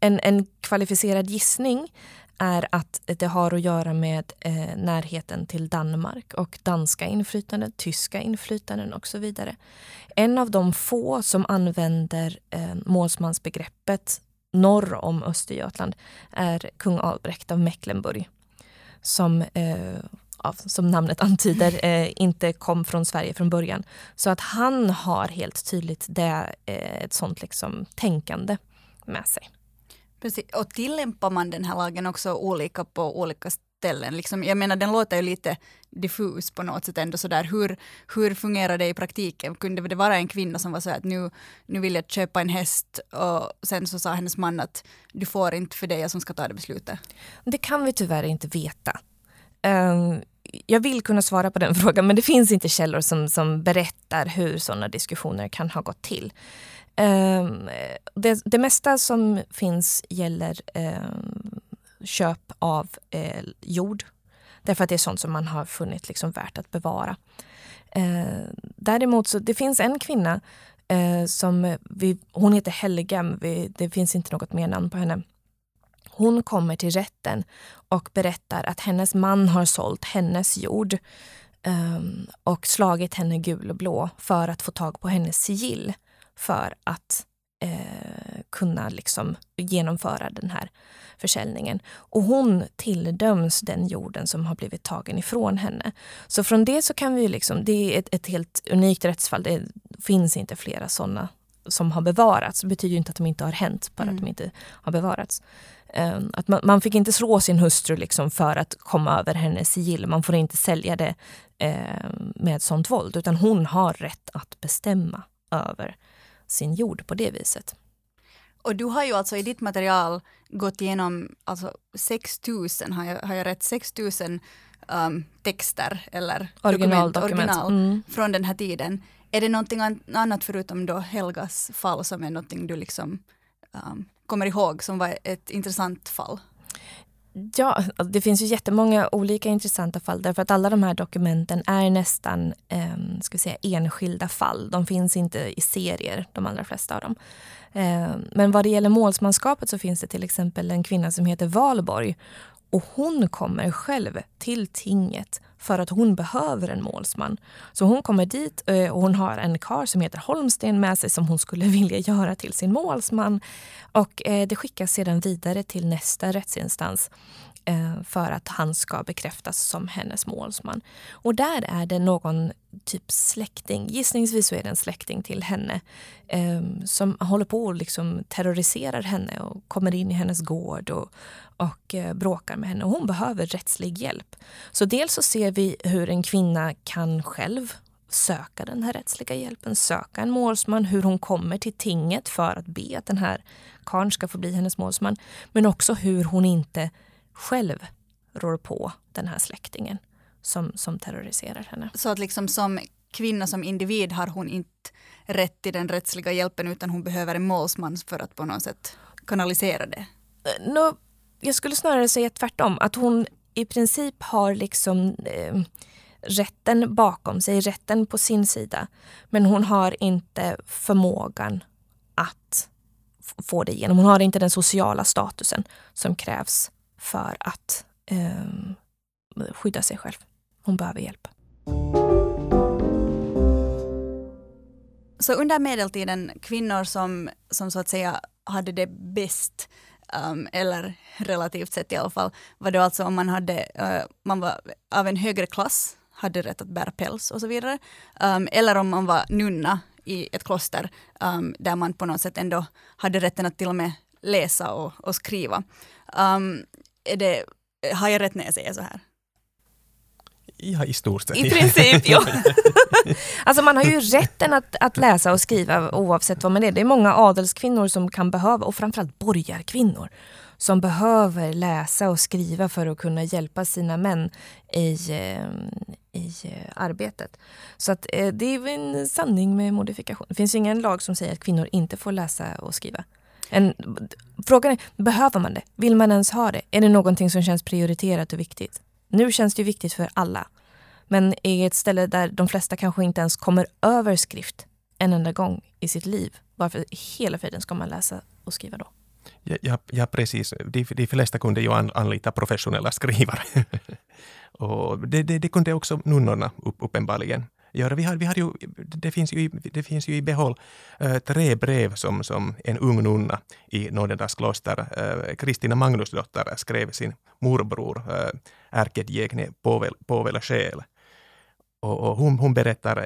en, en kvalificerad gissning är att det har att göra med eh, närheten till Danmark och danska inflytanden, tyska inflytanden och så vidare. En av de få som använder eh, målsmansbegreppet norr om Östergötland är kung Albrecht av Mecklenburg som eh, som namnet antyder, eh, inte kom från Sverige från början. Så att han har helt tydligt det, eh, ett sånt liksom tänkande med sig. Precis. Och tillämpar man den här lagen också olika på olika ställen? Liksom, jag menar den låter ju lite diffus på något sätt ändå sådär. Hur, hur fungerar det i praktiken? Kunde det vara en kvinna som var så att nu, nu vill jag köpa en häst och sen så sa hennes man att du får inte för det jag som ska ta det beslutet? Det kan vi tyvärr inte veta. Um, jag vill kunna svara på den frågan men det finns inte källor som, som berättar hur sådana diskussioner kan ha gått till. Ehm, det, det, mesta som finns gäller ehm, köp av eh, jord. Därför att det är sånt som man har funnit liksom värt att bevara. Ehm, däremot så det finns en kvinna eh, som vi, hon heter Helga, vi, det finns inte något mer namn på henne. Hon kommer till rätten och berättar att hennes man har sålt hennes jord um, och slagit henne gul och blå för att få tag på hennes sigill för att eh, kunna liksom genomföra den här försäljningen. Och hon tilldöms den jorden som har blivit tagen ifrån henne. Så från det så kan vi liksom, det är ett, ett helt unikt rättsfall. Det finns inte flera sådana som har bevarats. Det betyder inte att de inte har hänt, bara mm. att de inte har bevarats. Eh, att man, man, fick inte slå sin hustru liksom för att komma över hennes sigill. Man får inte sälja det eh, med sånt våld, utan hon har rätt att bestämma över sin jord på det viset. Och du har ju alltså i ditt material gått igenom alltså 6000, har jag, har jag rätt, 6000 um, texter eller original, dokument, original mm. från den här tiden. Är det någonting annat förutom då Helgas fall som är någonting du liksom um, kommer ihåg som var ett intressant fall? Ja, alltså, det finns ju jättemånga olika intressanta fall därför att alla de här dokumenten är nästan eh, ska säga, enskilda fall. De finns inte i serier, de allra flesta av dem. Eh, men vad det gäller målsmanskapet så finns det till exempel en kvinna som heter Valborg och hon kommer själv till tinget för att hon behöver en målsman. Så hon kommer dit eh, och hon har en kar som heter Holmsten med sig som hon skulle vilja göra till sin målsman. Och eh, det skickas sedan vidare till nästa rättsinstans Eh, för att han ska bekräftas som hennes målsman. Och där är det någon typ släkting, gissningsvis så är det en släkting till henne eh, som håller på och liksom terroriserar henne och kommer in i hennes gård och, och eh, bråkar med henne. Och hon behöver rättslig hjälp. Så dels så ser vi hur en kvinna kan själv söka den här rättsliga hjälpen, söka en målsman, hur hon kommer till tinget för att be att den här karln ska få bli hennes målsman. Men också hur hon inte själv rår på den här släktingen som, som terroriserar henne. Så att liksom som kvinna, som individ har hon inte rätt till den rättsliga hjälpen utan hon behöver en målsman för att på något sätt kanalisera det? No, jag skulle snarare säga tvärtom, att hon i princip har liksom eh, rätten bakom sig, rätten på sin sida. Men hon har inte förmågan att få det igenom. Hon har inte den sociala statusen som krävs för att eh, skydda sig själv. Hon behöver hjälp. Så under medeltiden, kvinnor som, som så att säga hade det bäst Um, eller relativt sett i alla fall, var det alltså om man, hade, uh, man var av en högre klass, hade rätt att bära päls och så vidare. Um, eller om man var nunna i ett kloster um, där man på något sätt ändå hade rätten att till och med läsa och, och skriva är det, har jag rätt när jag säger så här? Ja, i stort sett. I princip, ja. alltså man har ju rätten att, att läsa och skriva oavsett vad man är. Det är många adelskvinnor som kan behöva, och framförallt borgarkvinnor, som behöver läsa och skriva för att kunna hjälpa sina män i, eh, i eh, arbetet. Så att eh, det är en sanning med modifikation. Det finns ingen lag som säger att kvinnor inte får läsa och skriva. En, frågan är, behöver man det? Vill man ens ha det? Är det någonting som känns prioriterat och viktigt? Nu känns det ju viktigt för alla. Men i ett ställe där de flesta kanske inte ens kommer över skrift en enda gång i sitt liv. Varför hela friden ska man läsa och skriva då? Ja, ja precis. De, de flesta kunde ju an, anlita professionella skrivare. och det, det, det, kunde också nunnorna upp, uppenbarligen göra. Vi har, vi har ju, det, finns ju, det finns ju i behåll äh, tre brev som, som en ung nunna i Nådendals kloster, äh, eh, Kristina Magnusdotter, skrev sin morbror, eh, äh, ärkedjägne Povel, Povel Själ. Och, och hon, hon, berättar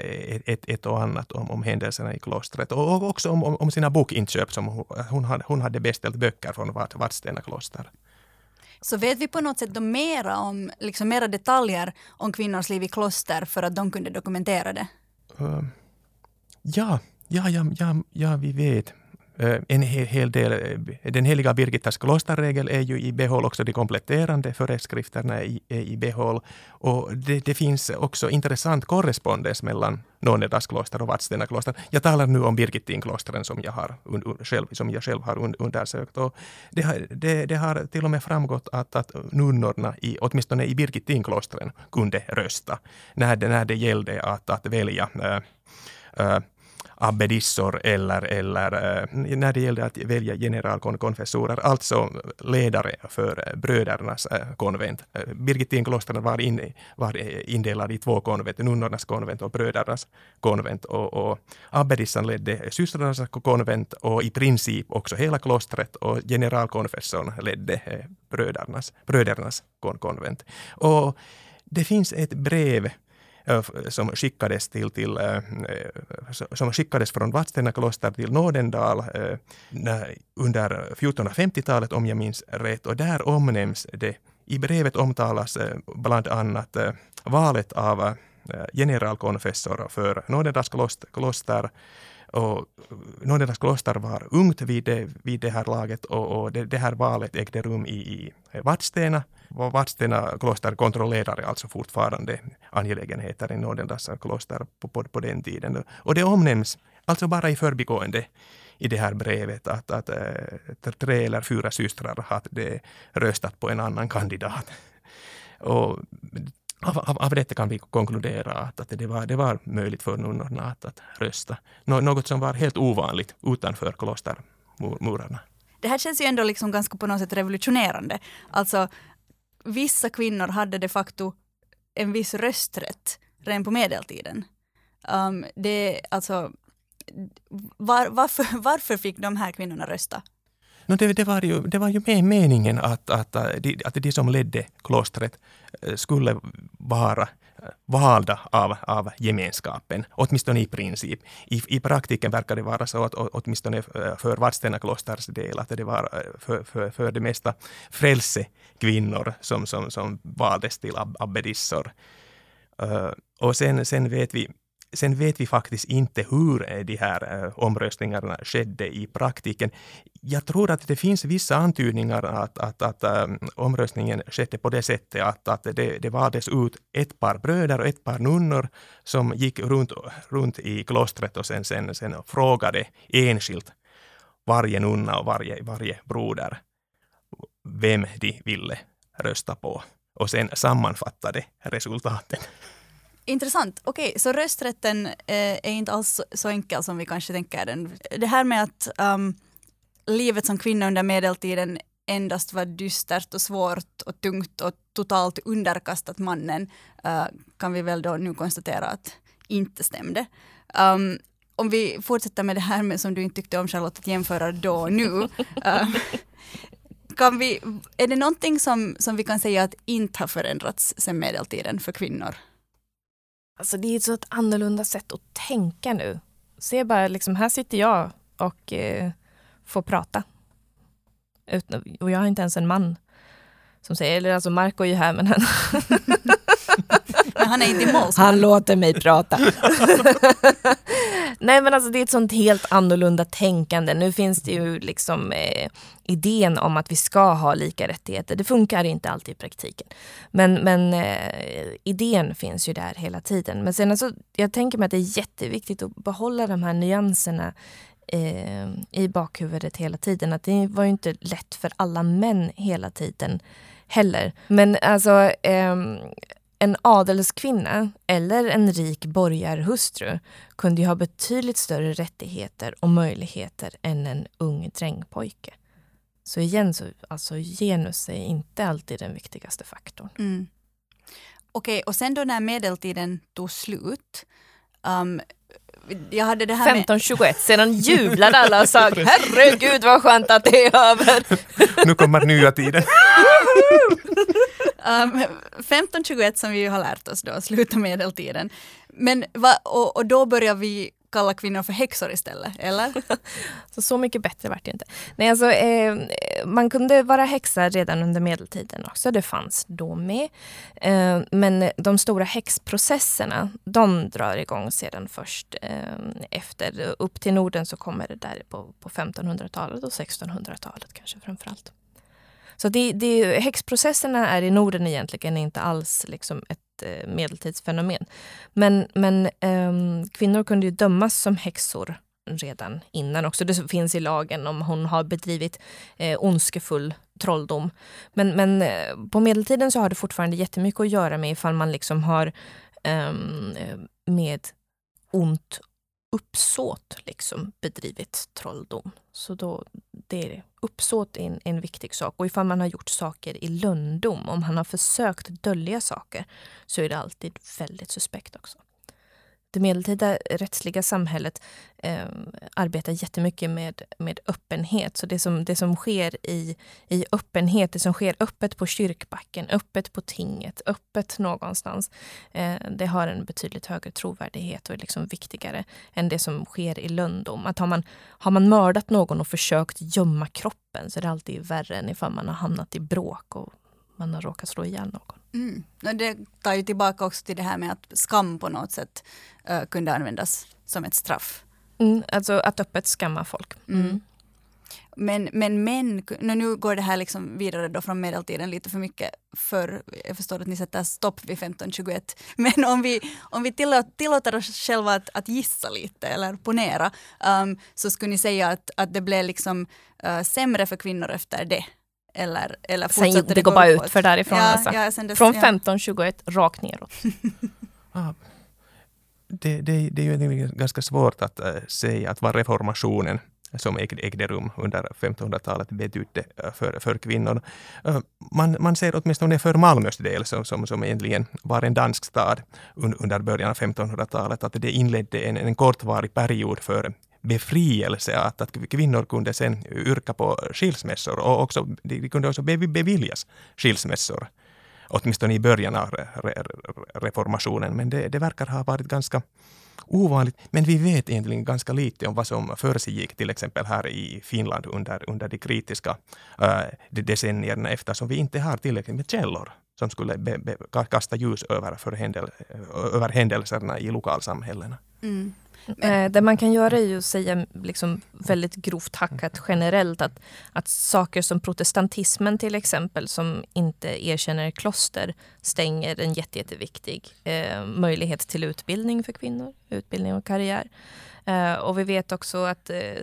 ett, ett, och annat om, om händelserna i klostret och också om, om sina bokinköp som hon, hon, hade, hon hade beställt böcker från Vadstena kloster. Så vet vi på något sätt då mera om, liksom mera detaljer om kvinnors liv i kloster för att de kunde dokumentera det? Uh, ja, ja, ja, ja, ja, vi vet. Eh, en hel del, eh, den heliga Birgittas klosterregel är ju i behåll, också de kompletterande föreskrifterna är i, i behåll. Och det, det, finns också intressant korrespondens mellan Nånedas kloster och Vadstena kloster. Jag talar nu om Birgittinklostren som jag, har, själv, som jag själv har undersökt. Och det, har, det, det har till och med framgått att, att nunnorna, i, åtminstone i Birgittinklostren, kunde rösta när det, när det gällde att, att välja äh, äh, abbedissor eller, eller eh, när det gällde att välja generalkonfessorer, alltså ledare för eh, brödernas eh, konvent. Birgittinklostren var, in, var indelade i två konvent, nunnornas konvent och brödernas konvent. Och, och abbedissan ledde systrarnas konvent och i princip också hela klostret och generalkonfessorn ledde brödernas, brödernas konvent. Och det finns ett brev som skickades till, till som skickades från Vadstena kloster till Nådendal under 1450-talet om jag minns rätt. Och där omnämns det. I brevet omtalas bland annat valet av generalkonfessor för Nådendals kloster. Och Nådendals kloster var ungt vid det, vid det här laget och, och det, det, här valet ägde rum i, i Vadstena. Vadstena kloster kontrollerade alltså fortfarande angelägenheter i Nådendals kloster på, på, på den tiden. Och det omnämns alltså bara i förbigående i det här brevet att, att äh, tre eller fyra systrar hade röstat på en annan kandidat. Och av, av, av detta kan vi konkludera att, att det, var, det var möjligt för nunnorna att, att rösta. Nå, något som var helt ovanligt utanför klostermurarna. Det här känns ju ändå liksom ganska på något sätt revolutionerande. Alltså, vissa kvinnor hade de facto en viss rösträtt redan på medeltiden. Um, det, alltså, var, varför, varför fick de här kvinnorna rösta? No, det, det, var ju, det var ju med meningen att, att, äh, de, att de som ledde klostret äh, skulle vara valda av, av gemenskapen, åtminstone i princip. I, I praktiken verkar det vara så att åtminstone eh, för Vadstena klosters del att det var eh, för, för, för det mesta frälse kvinnor som, som, som valdes till abbedissor. Uh, och sen, sen vet vi Sen vet vi faktiskt inte hur de här eh, omröstningarna skedde i praktiken. Jag tror att det finns vissa antydningar att, att, att ehm, omröstningen skedde på det sättet att, att det, det valdes ut ett par bröder och ett par nunnor som gick runt, runt i klostret och sen, sen, sen frågade enskilt varje nunna och varje, varje broder vem de ville rösta på och sen sammanfattade resultaten. Intressant. Okej, okay, så rösträtten eh, är inte alls så enkel som vi kanske tänker den. Det här med att um, livet som kvinna under medeltiden endast var dystert och svårt och tungt och totalt underkastat mannen uh, kan vi väl då nu konstatera att inte stämde. Um, om vi fortsätter med det här med som du inte tyckte om Charlotte att jämföra då och nu. Uh, kan vi, är det någonting som, som vi kan säga att inte har förändrats sedan medeltiden för kvinnor? Alltså det är ett så annorlunda sätt att tänka nu. Se bara, liksom, här sitter jag och eh, får prata. Utan, och jag har inte ens en man som säger, eller alltså Marco är ju här men han... men han är inte måls. Han låter mig prata. Nej men alltså det är ett sånt helt annorlunda tänkande. Nu finns det ju liksom eh, idén om att vi ska ha lika rättigheter. Det funkar inte alltid i praktiken. Men, men eh, idén finns ju där hela tiden. Men sen alltså, jag tänker mig att det är jätteviktigt att behålla de här nyanserna eh, i bakhuvudet hela tiden. Att det var ju inte lätt för alla män hela tiden heller. Men alltså eh, en adelskvinna eller en rik borgarhustru kunde ju ha betydligt större rättigheter och möjligheter än en ung drängpojke. Så igen, så, alltså genus är inte alltid den viktigaste faktorn. Mm. Okej, okay, och sen då när medeltiden tog slut, um, jag hade det här 1521, sedan jublade alla och sa herregud vad skönt att det är över. nu kommer nya tiden. Ehm, um, 1521 som vi har lärt oss då, sluta medeltiden. Men va, och, och då börjar vi kalla kvinnor för häxor istället, eller? så, så mycket bättre vart det inte. Nej, alltså, eh, man kunde vara häxa redan under medeltiden också, det fanns då med. Eh, men de stora häxprocesserna, de drar igång sedan först eh, efter. Upp till Norden så kommer det där på, på 1500-talet och 1600-talet kanske framförallt. Så det, det, häxprocesserna är i Norden egentligen inte alls liksom ett eh, medeltidsfenomen. Men, men um, kvinnor kunde ju dömas som häxor redan innan också. Det finns i lagen om hon har bedrivit eh, ondskefull trolldom. Men, men eh, på medeltiden så har det fortfarande jättemycket att göra med ifall man liksom har eh, med ont uppsåt liksom bedrivit trolldom. Så då, det är uppsåt är en, en viktig sak. Och ifall man har gjort saker i lönndom, om han har försökt dölja saker, så är det alltid väldigt suspekt också det medeltida rättsliga samhället eh, arbetar jättemycket med, med öppenhet. Så det som, det som sker i, i öppenhet, det som sker öppet på kyrkbacken, öppet på tinget, öppet någonstans, eh, det har en betydligt högre trovärdighet och är liksom viktigare än det som sker i lönndom. Att har, man, har man mördat någon och försökt gömma kroppen så är det alltid värre än ifall man har hamnat i bråk och man har råkat slå ihjäl någon. Mm. Det tar ju tillbaka också till det här med att skam på något sätt uh, kunde användas som ett straff. Mm, alltså att öppet skamma folk. Mm. mm. Men, men män, nu går det här liksom vidare då från medeltiden lite för mycket för jag förstår att ni sätter stopp vid 1521. Men om vi, om vi tillåter, tillåter oss själva att, att gissa lite eller ponera um, så skulle ni säga att, att det blev liksom uh, sämre för kvinnor efter det eller, eller sen det, det går bara ut för därifrån. Ja, alltså. ja, dess, Från 1521 rakt neråt. ah, det, det, det, är ju ganska svårt att äh, säga att vad reformationen som ägde, rum under 1500-talet betydde äh, för, för kvinnor. Äh, man, man ser åtminstone för Malmös del, som, som, som egentligen var en dansk stad under början av 1500-talet, att det inledde en, en kortvarig period för befrielse, att, att kvinnor kunde sen yrka på skilsmässor och också, de kunde också beviljas skilsmässor. Åtminstone i början av reformationen, men det, det verkar ha varit ganska ovanligt. Men vi vet egentligen ganska lite om vad som försiggick till exempel här i Finland under, under de kritiska äh, decennierna eftersom vi inte har tillräckligt med källor som skulle be, be, kasta ljus över, för händel, över händelserna i lokalsamhällena. Mm. Eh, det man kan göra är ju att säga liksom väldigt grovt hackat generellt att, att saker som protestantismen till exempel som inte erkänner kloster stänger en jätte, jätteviktig eh, möjlighet till utbildning för kvinnor, utbildning och karriär. Eh, och vi vet också att eh,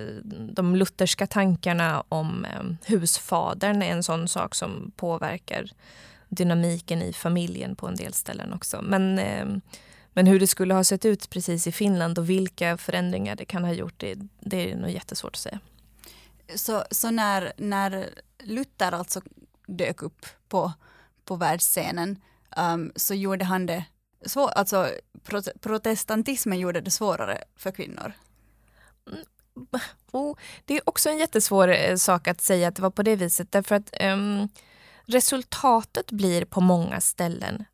de lutherska tankarna om eh, husfadern är en sån sak som påverkar dynamiken i familjen på en del ställen också. Men eh, men hur det skulle ha sett ut precis i Finland och vilka förändringar det kan ha gjort, det, det är nog jättesvårt att säga. Så, så när, när Luther alltså dök upp på, på världsscenen um, så gjorde han det svår, alltså protestantismen gjorde det svårare för kvinnor? Mm. Oh, det är också en jättesvår eh, sak att säga att det var på det viset därför att um, resultatet blir på många ställen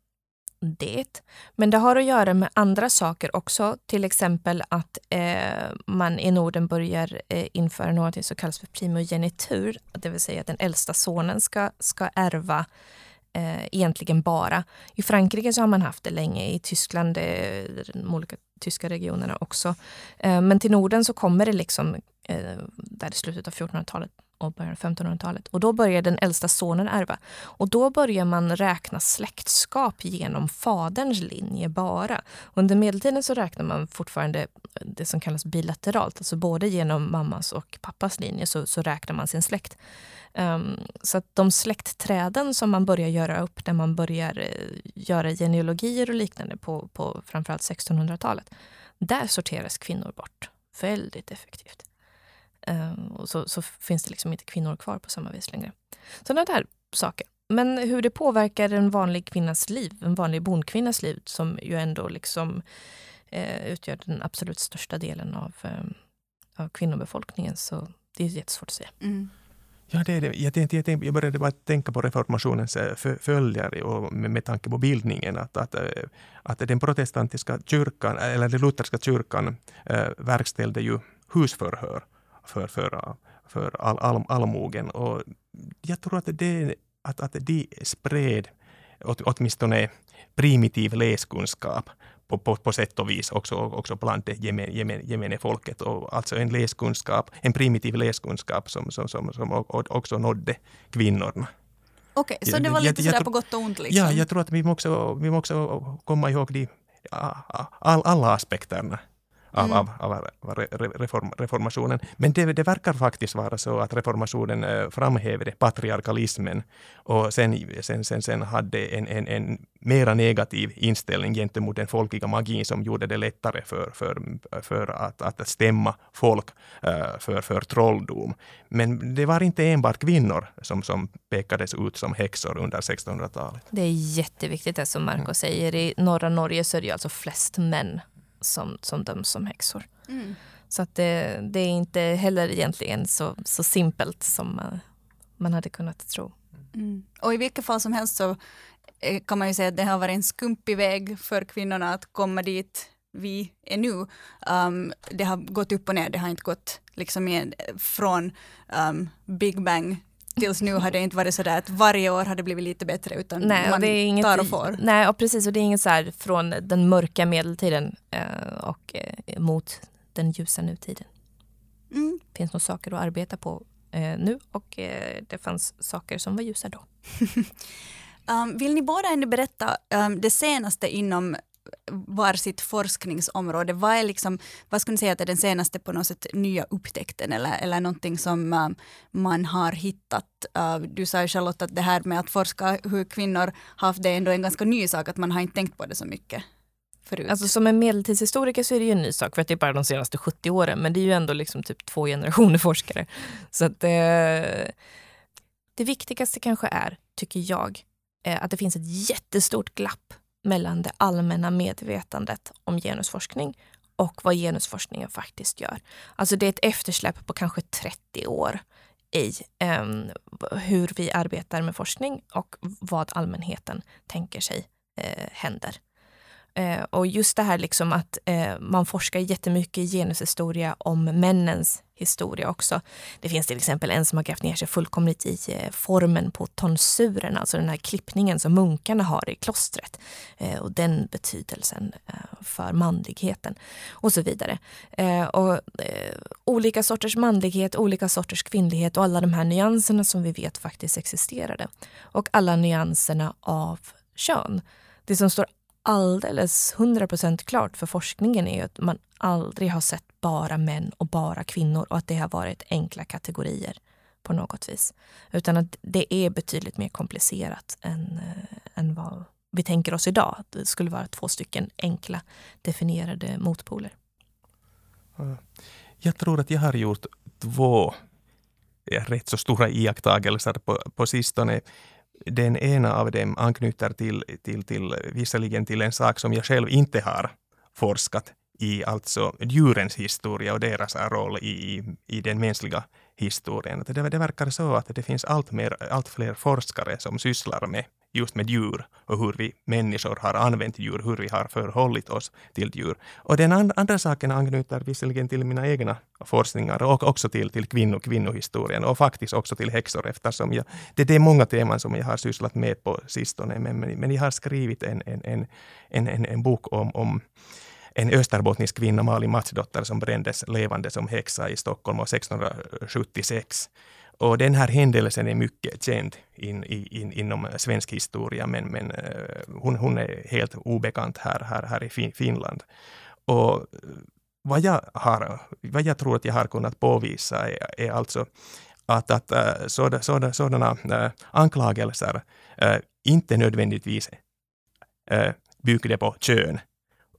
det. Men det har att göra med andra saker också. Till exempel att eh, man i Norden börjar eh, införa något som kallas för primogenitur. Det vill säga att den äldsta sonen ska, ska ärva eh, egentligen bara. I Frankrike så har man haft det länge, i Tyskland, eh, de olika tyska regionerna också. Eh, men till Norden så kommer det liksom eh, där i slutet av 1400-talet och början av 1500-talet. Och då börjar den äldsta sonen ärva. Och då börjar man räkna släktskap genom faderns linje bara. Under medeltiden så räknar man fortfarande det som kallas bilateralt, alltså både genom mammas och pappas linje så, så räknar man sin släkt. Um, så att de släktträden som man börjar göra upp när man börjar uh, göra genealogier och liknande på, på framförallt 1600-talet, där sorteras kvinnor bort väldigt effektivt. Um, och så, så, finns det liksom inte kvinnor kvar på samma vis längre. Sådana där saker. Men hur det påverkar en vanlig kvinnas liv, en vanlig bondkvinnas liv som ju ändå liksom eh, utgör den absolut största delen av, eh, av kvinnobefolkningen. Så det är jättesvårt att säga. Mm. Ja, det är det. Jag, tänkte, jag, tänkte, jag började bara tänka på reformationens eh, följare och med, med tanke på bildningen. Att, att, eh, att den protestantiska kyrkan, eller den lutherska kyrkan, äh, verkställde ju husförhör för, för, för all, all, allmogen. Och jag tror att, det, att, att de spred åtminstone primitiv läskunskap på, på, på sätt och vis också, också bland det gemene, gemene, gemene folket. Och alltså en läskunskap, en primitiv läskunskap som, som, som, som också nådde kvinnorna. Okej, okay, så det var lite jag, sådär på gott och ont? Liksom. Ja, jag tror att vi måste, vi måste komma ihåg de, all, alla aspekterna av, mm. av, av reform, reformationen. Men det, det, verkar faktiskt vara så att reformationen äh, framhävde patriarkalismen och sen, sen, sen, sen hade en, en, en mera negativ inställning gentemot den folkliga magin som gjorde det lättare för, för, för att, att stämma folk äh, för, för trolldom. Men det var inte enbart kvinnor som, som pekades ut som häxor under 1600-talet. Det är jätteviktigt det som Marco mm. säger. I norra Norge så är det alltså flest män som, som döms som häxor. Mm. Så att det, det, är inte heller egentligen så, så simpelt som man, man hade kunnat tro. Mm. Och i vilket fall som helst så eh, kan man ju säga att det har varit en skumpig väg för kvinnorna att komma dit vi är nu. Um, det har gått upp och ner, det har inte gått liksom med, från um, Big Bang tills nu har det inte varit sådär att varje år har det blivit lite bättre utan nej, man inget, tar och får. Nej, och precis och det är inget så här från den mörka medeltiden eh, och eh, mot den ljusa nutiden. Mm. Det finns nog saker att arbeta på eh, nu och eh, det fanns saker som var ljusa då. um, vill ni båda ännu berätta um, det senaste inom var sitt forskningsområde. Vad är liksom, vad skulle ni säga att är den senaste på något sätt nya upptäckten eller, eller någonting som uh, man har hittat? Uh, du sa ju Charlotte att det här med att forska hur kvinnor haft det är ändå en ganska ny sak, att man har inte tänkt på det så mycket. Förut. Alltså som en medeltidshistoriker så är det ju en ny sak för att det är bara de senaste 70 åren men det är ju ändå liksom typ två generationer forskare. Så att eh, det viktigaste kanske är, tycker jag, eh, att det finns ett jättestort glapp mellan det allmänna medvetandet om genusforskning och vad genusforskningen faktiskt gör. Alltså det är ett eftersläpp på kanske 30 år i eh, hur vi arbetar med forskning och vad allmänheten tänker sig eh, händer. Eh, och just det här liksom att eh, man forskar jättemycket i genushistoria om männens historia också. Det finns till exempel en som har grävt ner sig fullkomligt i eh, formen på tonsuren, alltså den här klippningen som munkarna har i klostret eh, och den betydelsen eh, för manligheten och så vidare. Eh, och eh, olika sorters manlighet, olika sorters kvinnlighet och alla de här nyanserna som vi vet faktiskt existerade. Och alla nyanserna av kön. Det som står alldeles 100% klart för forskningen är att man aldrig har sett bara män och bara kvinnor och att det har varit enkla kategorier på något vis. Utan att det är betydligt mer komplicerat än, äh, än vad vi tänker oss idag. Att det skulle vara två stycken enkla definierade motpoler. Jag tror att jag har gjort två eh, rätt så stora iakttagelser på, på sistone. Den ena av dem anknyter till, till, till visserligen till en sak som jag själv inte har forskat i alltså djurens historia och deras roll i, i den mänskliga historien. Det, det verkar så att det finns allt, mer, allt fler forskare som sysslar med just med djur och hur vi människor har använt djur, hur vi har förhållit oss till djur. Och den andra saken anknyter visserligen till mina egna forskningar och också till, till kvinno, kvinnohistorien och faktiskt också till häxor eftersom jag, det, det är många teman som jag har sysslat med på sistone. Men, men, men jag har skrivit en, en, en, en, en bok om, om en österbottnisk kvinna, Malin Matsdotter, som brändes levande som häxa i Stockholm 1676. Och den här händelsen är mycket känd in, in, inom svensk historia, men, men eh, hon, hon är helt obekant här, här, här i Finland. Och eh, vad jag, har, vad jag tror att jag har kunnat påvisa är, är alltså att, att eh, sådana, sådana, sådana anklagelser inte nödvändigtvis byggde på kön,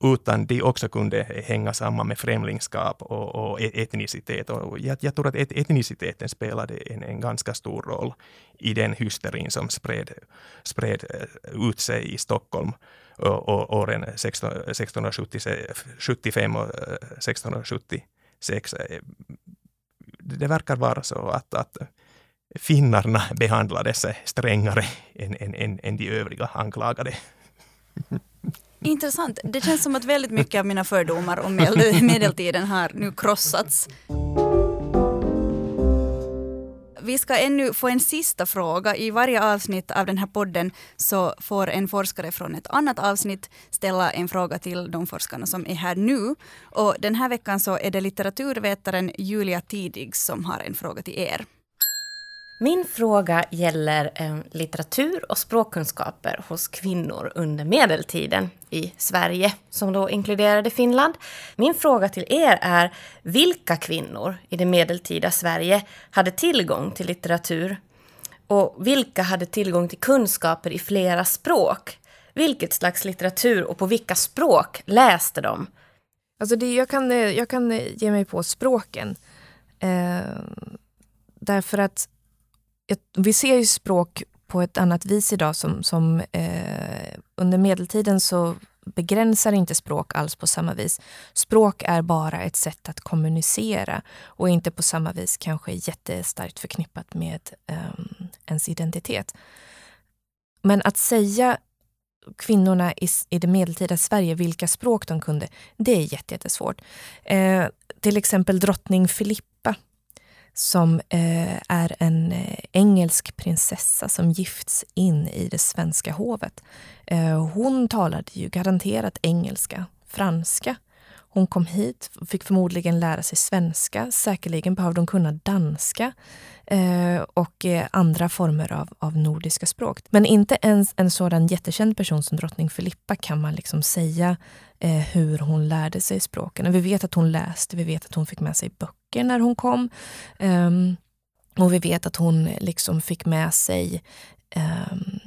utan de också kunde hänga samman med främlingskap och, och e- etnicitet. Och jag, jag, tror att etniciteten spelade en, en, ganska stor roll i den hysterin som spred, spred eh, ut sig i Stockholm och, åren 1675 och 1676. Det verkar vara så att, att finnarna behandlades strängare än, än, än, än de övriga anklagade. Intressant. Det känns som att väldigt mycket av mina fördomar om medeltiden har nu krossats. Vi ska ännu få en sista fråga. I varje avsnitt av den här podden så får en forskare från ett annat avsnitt ställa en fråga till de forskarna som är här nu. Och den här veckan så är det litteraturvetaren Julia Tidig som har en fråga till er. Min fråga gäller eh, litteratur och språkkunskaper hos kvinnor under medeltiden i Sverige, som då inkluderade Finland. Min fråga till er är vilka kvinnor i det medeltida Sverige hade tillgång till litteratur? Och vilka hade tillgång till kunskaper i flera språk? Vilket slags litteratur och på vilka språk läste de? Alltså det, jag, kan, eh, jag kan eh, ge mig på språken. Eh, därför att vi ser ju språk på ett annat vis idag. Som, som eh, under medeltiden så begränsar inte språk alls på samma vis. Språk är bara ett sätt att kommunicera och inte på samma vis kanske jättestarkt förknippat med um, ens identitet. Men att säga kvinnorna i, i det medeltida Sverige vilka språk de kunde, det är jättesvårt. Eh, till exempel drottning Filippa som eh, är en eh, engelsk prinsessa som gifts in i det svenska hovet. Eh, hon talade ju garanterat engelska, franska. Hon kom hit, fick förmodligen lära sig svenska. Säkerligen behövde hon kunna danska eh, och eh, andra former av, av nordiska språk. Men inte ens en sådan jättekänd person som drottning Filippa kan man liksom säga hur hon lärde sig språken. Vi vet att hon läste, vi vet att hon fick med sig böcker när hon kom. Um, och vi vet att hon liksom fick med sig um,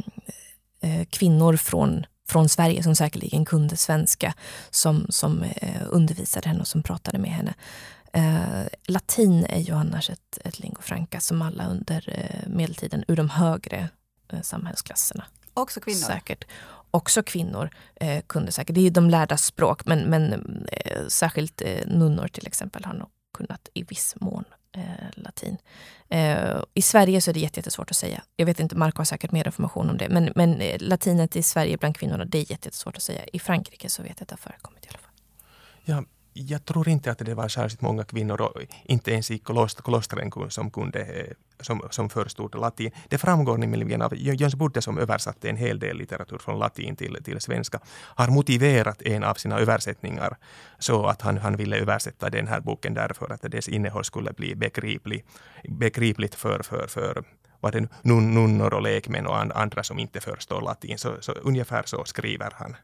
uh, kvinnor från från Sverige som säkerligen kunde svenska som, som eh, undervisade henne och som pratade med henne. Eh, latin är ju annars ett, ett lingua franca som alla under eh, medeltiden ur de högre eh, samhällsklasserna. Också kvinnor? Säkert. Också kvinnor eh, kunde säkert. Det är ju de lärda språk men, men eh, särskilt eh, nunnor till exempel har nog kunnat i viss mån eh, latin. Eh, I Sverige så är det jättesvårt att säga. Jag vet inte, Marco har säkert mer information om det. Men, men eh, latinet i Sverige bland kvinnorna, det är jättesvårt att säga. I Frankrike så vet jag att det har förekommit i alla fall. Ja, jag tror inte att det var särskilt många kvinnor, och inte ens i klostren, som, kunde, eh, som, som förstod latin. Det framgår nämligen av Jöns Budde som översatte en hel del litteratur från latin till, till svenska, har motiverat en av sina översättningar så att han, han ville översätta den här boken därför att dess innehåll skulle bli begriplig, begripligt för, för, för vad det, nunnor och lekmän och andra som inte förstår latin. Så, så ungefär så skriver han.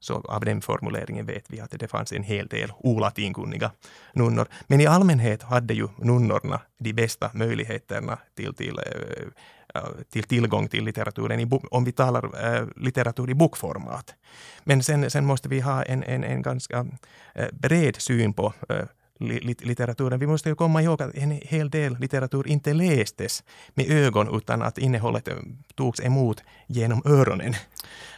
Så av den formuleringen vet vi att det fanns en hel del olatinkunniga nunnor. Men i allmänhet hade ju nunnorna de bästa möjligheterna till, till, äh, till tillgång till litteraturen, i, om vi talar äh, litteratur i bokformat. Men sen, sen måste vi ha en, en, en ganska bred syn på litteraturen. Vi måste ju komma ihåg att en hel del litteratur inte lästes med ögon utan att innehållet togs emot genom öronen.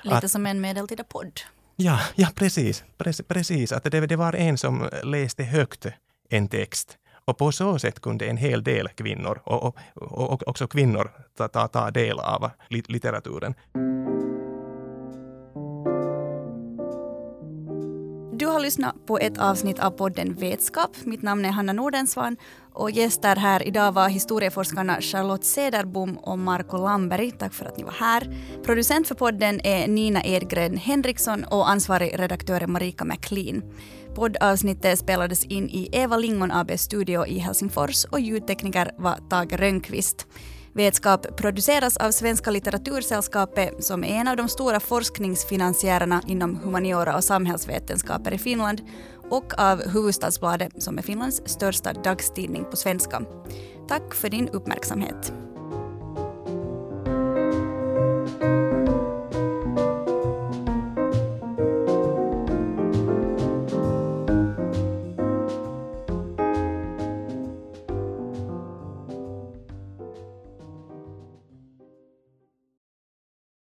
Lite att, som en medeltida podd. Ja, ja precis. precis. Att det, det var en som läste högt en text. Och på så sätt kunde en hel del kvinnor, och, och, och också kvinnor, ta, ta, ta del av litteraturen. Har lyssnat på ett avsnitt av podden Vetskap. Mitt namn är Hanna Nordensvan och gäster här idag var historieforskarna Charlotte Cederbom och Marco Lamberg. Tack för att ni var här. Producent för podden är Nina Edgren Henriksson och ansvarig redaktör är Marika McLean. Poddavsnittet spelades in i Eva Lingon ABs studio i Helsingfors och ljudtekniker var Tage Rönnqvist. Vetskap produceras av Svenska litteratursällskapet som är en av de stora forskningsfinansiärerna inom humaniora och samhällsvetenskaper i Finland och av Hufvudstadsbladet som är Finlands största dagstidning på svenska. Tack för din uppmärksamhet.